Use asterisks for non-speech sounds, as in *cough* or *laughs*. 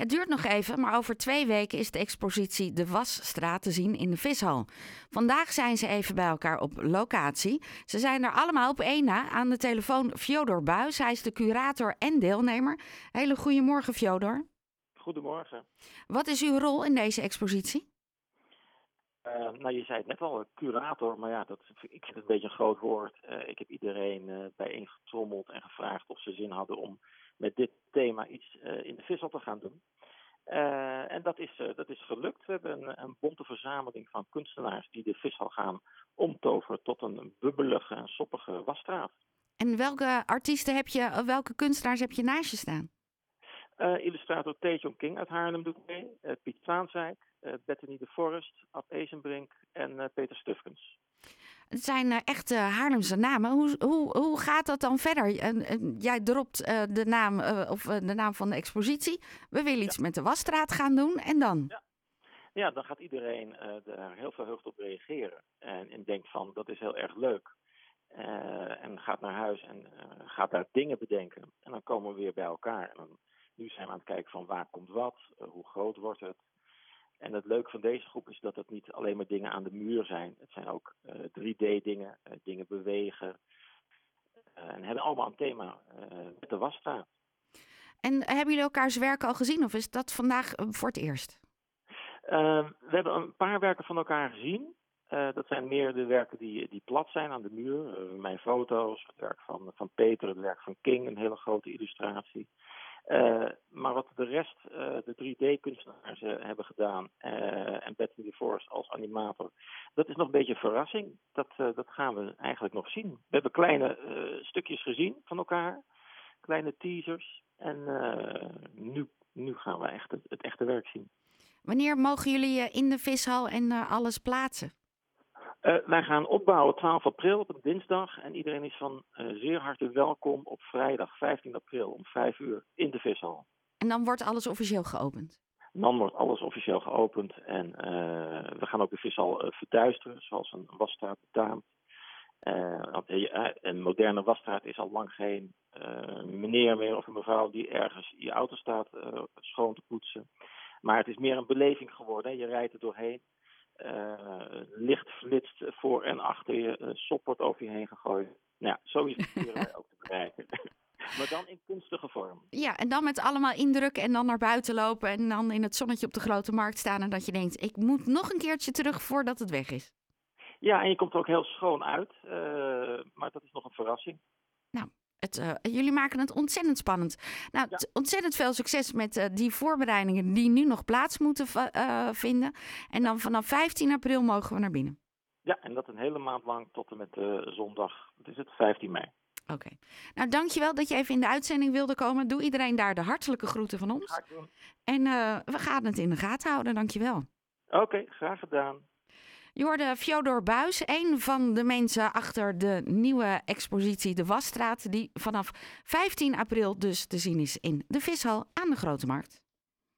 Het duurt nog even, maar over twee weken is de expositie De Wasstraat te zien in de Vishal. Vandaag zijn ze even bij elkaar op locatie. Ze zijn er allemaal op één na. Aan de telefoon Fjodor Buis. Hij is de curator en deelnemer. Hele goedemorgen, Fjodor. Goedemorgen. Wat is uw rol in deze expositie? Uh, nou, je zei het net al, curator, maar ja, dat, ik vind het een beetje een groot woord. Uh, ik heb iedereen uh, bijeengetrommeld en gevraagd of ze zin hadden om met dit thema iets in de vissel te gaan doen. en dat is, dat is gelukt. We hebben een, een bonte verzameling van kunstenaars die de vishal gaan omtoveren tot een bubbelige en soppige wasstraat. En welke artiesten heb je, welke kunstenaars heb je naast je staan? Illustrator Taejong King uit Haarlem doet mee, Piet Zwaanswijk, uh, Bethany de Forest, Ab Ezenbrink en uh, Peter Stufkens. Het zijn uh, echt Haarlemse namen. Hoe, hoe, hoe gaat dat dan verder? jij dropt de, naam, of, de naam van de expositie. We willen iets ja. met de wasstraat gaan doen. En dan? Ja, ja dan gaat iedereen daar heel verheugd op reageren. En, en denkt van, dat is heel erg leuk. en gaat naar huis en gaat daar dingen bedenken. En dan komen we weer bij elkaar. En dan, nu zijn we aan het kijken van waar komt wat, hoe groot wordt het. En het leuke van deze groep is dat het niet alleen maar dingen aan de muur zijn. Het zijn ook uh, 3D-dingen, uh, dingen bewegen. En hebben allemaal een thema met de wasstraat. En hebben jullie elkaars werken al gezien of is dat vandaag voor het eerst? we hebben een paar werken van elkaar gezien. dat zijn meer de werken die, die plat zijn aan de muur. mijn foto's, het werk van, van Peter, het werk van King, een hele grote illustratie. Uh, maar wat de rest, uh, de 3D-kunstenaars uh, hebben gedaan en Bethany Forest als animator, dat is nog een beetje een verrassing. Dat, dat gaan we eigenlijk nog zien. We hebben kleine stukjes gezien van elkaar, kleine teasers. En nu, nu gaan we echt het, het, echte werk zien. Wanneer mogen jullie in de vishal en alles plaatsen? Uh, wij gaan opbouwen 12 april op een dinsdag. En iedereen is van uh, zeer harte welkom op vrijdag 15 april om 5 uur in de vishal. En dan wordt alles officieel geopend? Dan wordt alles officieel geopend. En uh, we gaan ook de vishal verduisteren, zoals een wasstraat betaamt. een moderne wasstraat is al lang geen meneer meer of een mevrouw die ergens je auto staat schoon te poetsen. Maar het is meer een beleving geworden. Je rijdt er doorheen. Uh, licht flitst voor en achter je, sop wordt over je heen gegooid. Nou ja, zo is het proberen *laughs* ook te bereiken. *laughs* maar dan in kunstige vorm. Ja, en dan met allemaal indrukken en dan naar buiten lopen en dan in het zonnetje op de grote markt staan en dat je denkt, ik moet nog een keertje terug voordat het weg is. Ja, en je komt er ook heel schoon uit, uh, maar dat is nog een verrassing. Nou, het, uh, jullie maken het ontzettend spannend. Nou, ja. ontzettend veel succes met uh, die voorbereidingen die nu nog plaats moeten uh, vinden. En dan vanaf 15 april mogen we naar binnen. Ja, en dat een hele maand lang tot en met zondag, wat is het, 15 mei. Oké. Okay. Nou, dankjewel dat je even in de uitzending wilde komen. Doe iedereen daar de hartelijke groeten van ons. En we gaan het in de gaten houden, dankjewel. Oké, okay, graag gedaan. Je hoorde Fjodor Buis, een van de mensen achter de nieuwe expositie De Wasstraat, die vanaf 15 april dus te zien is in de Vishal aan de Grote Markt.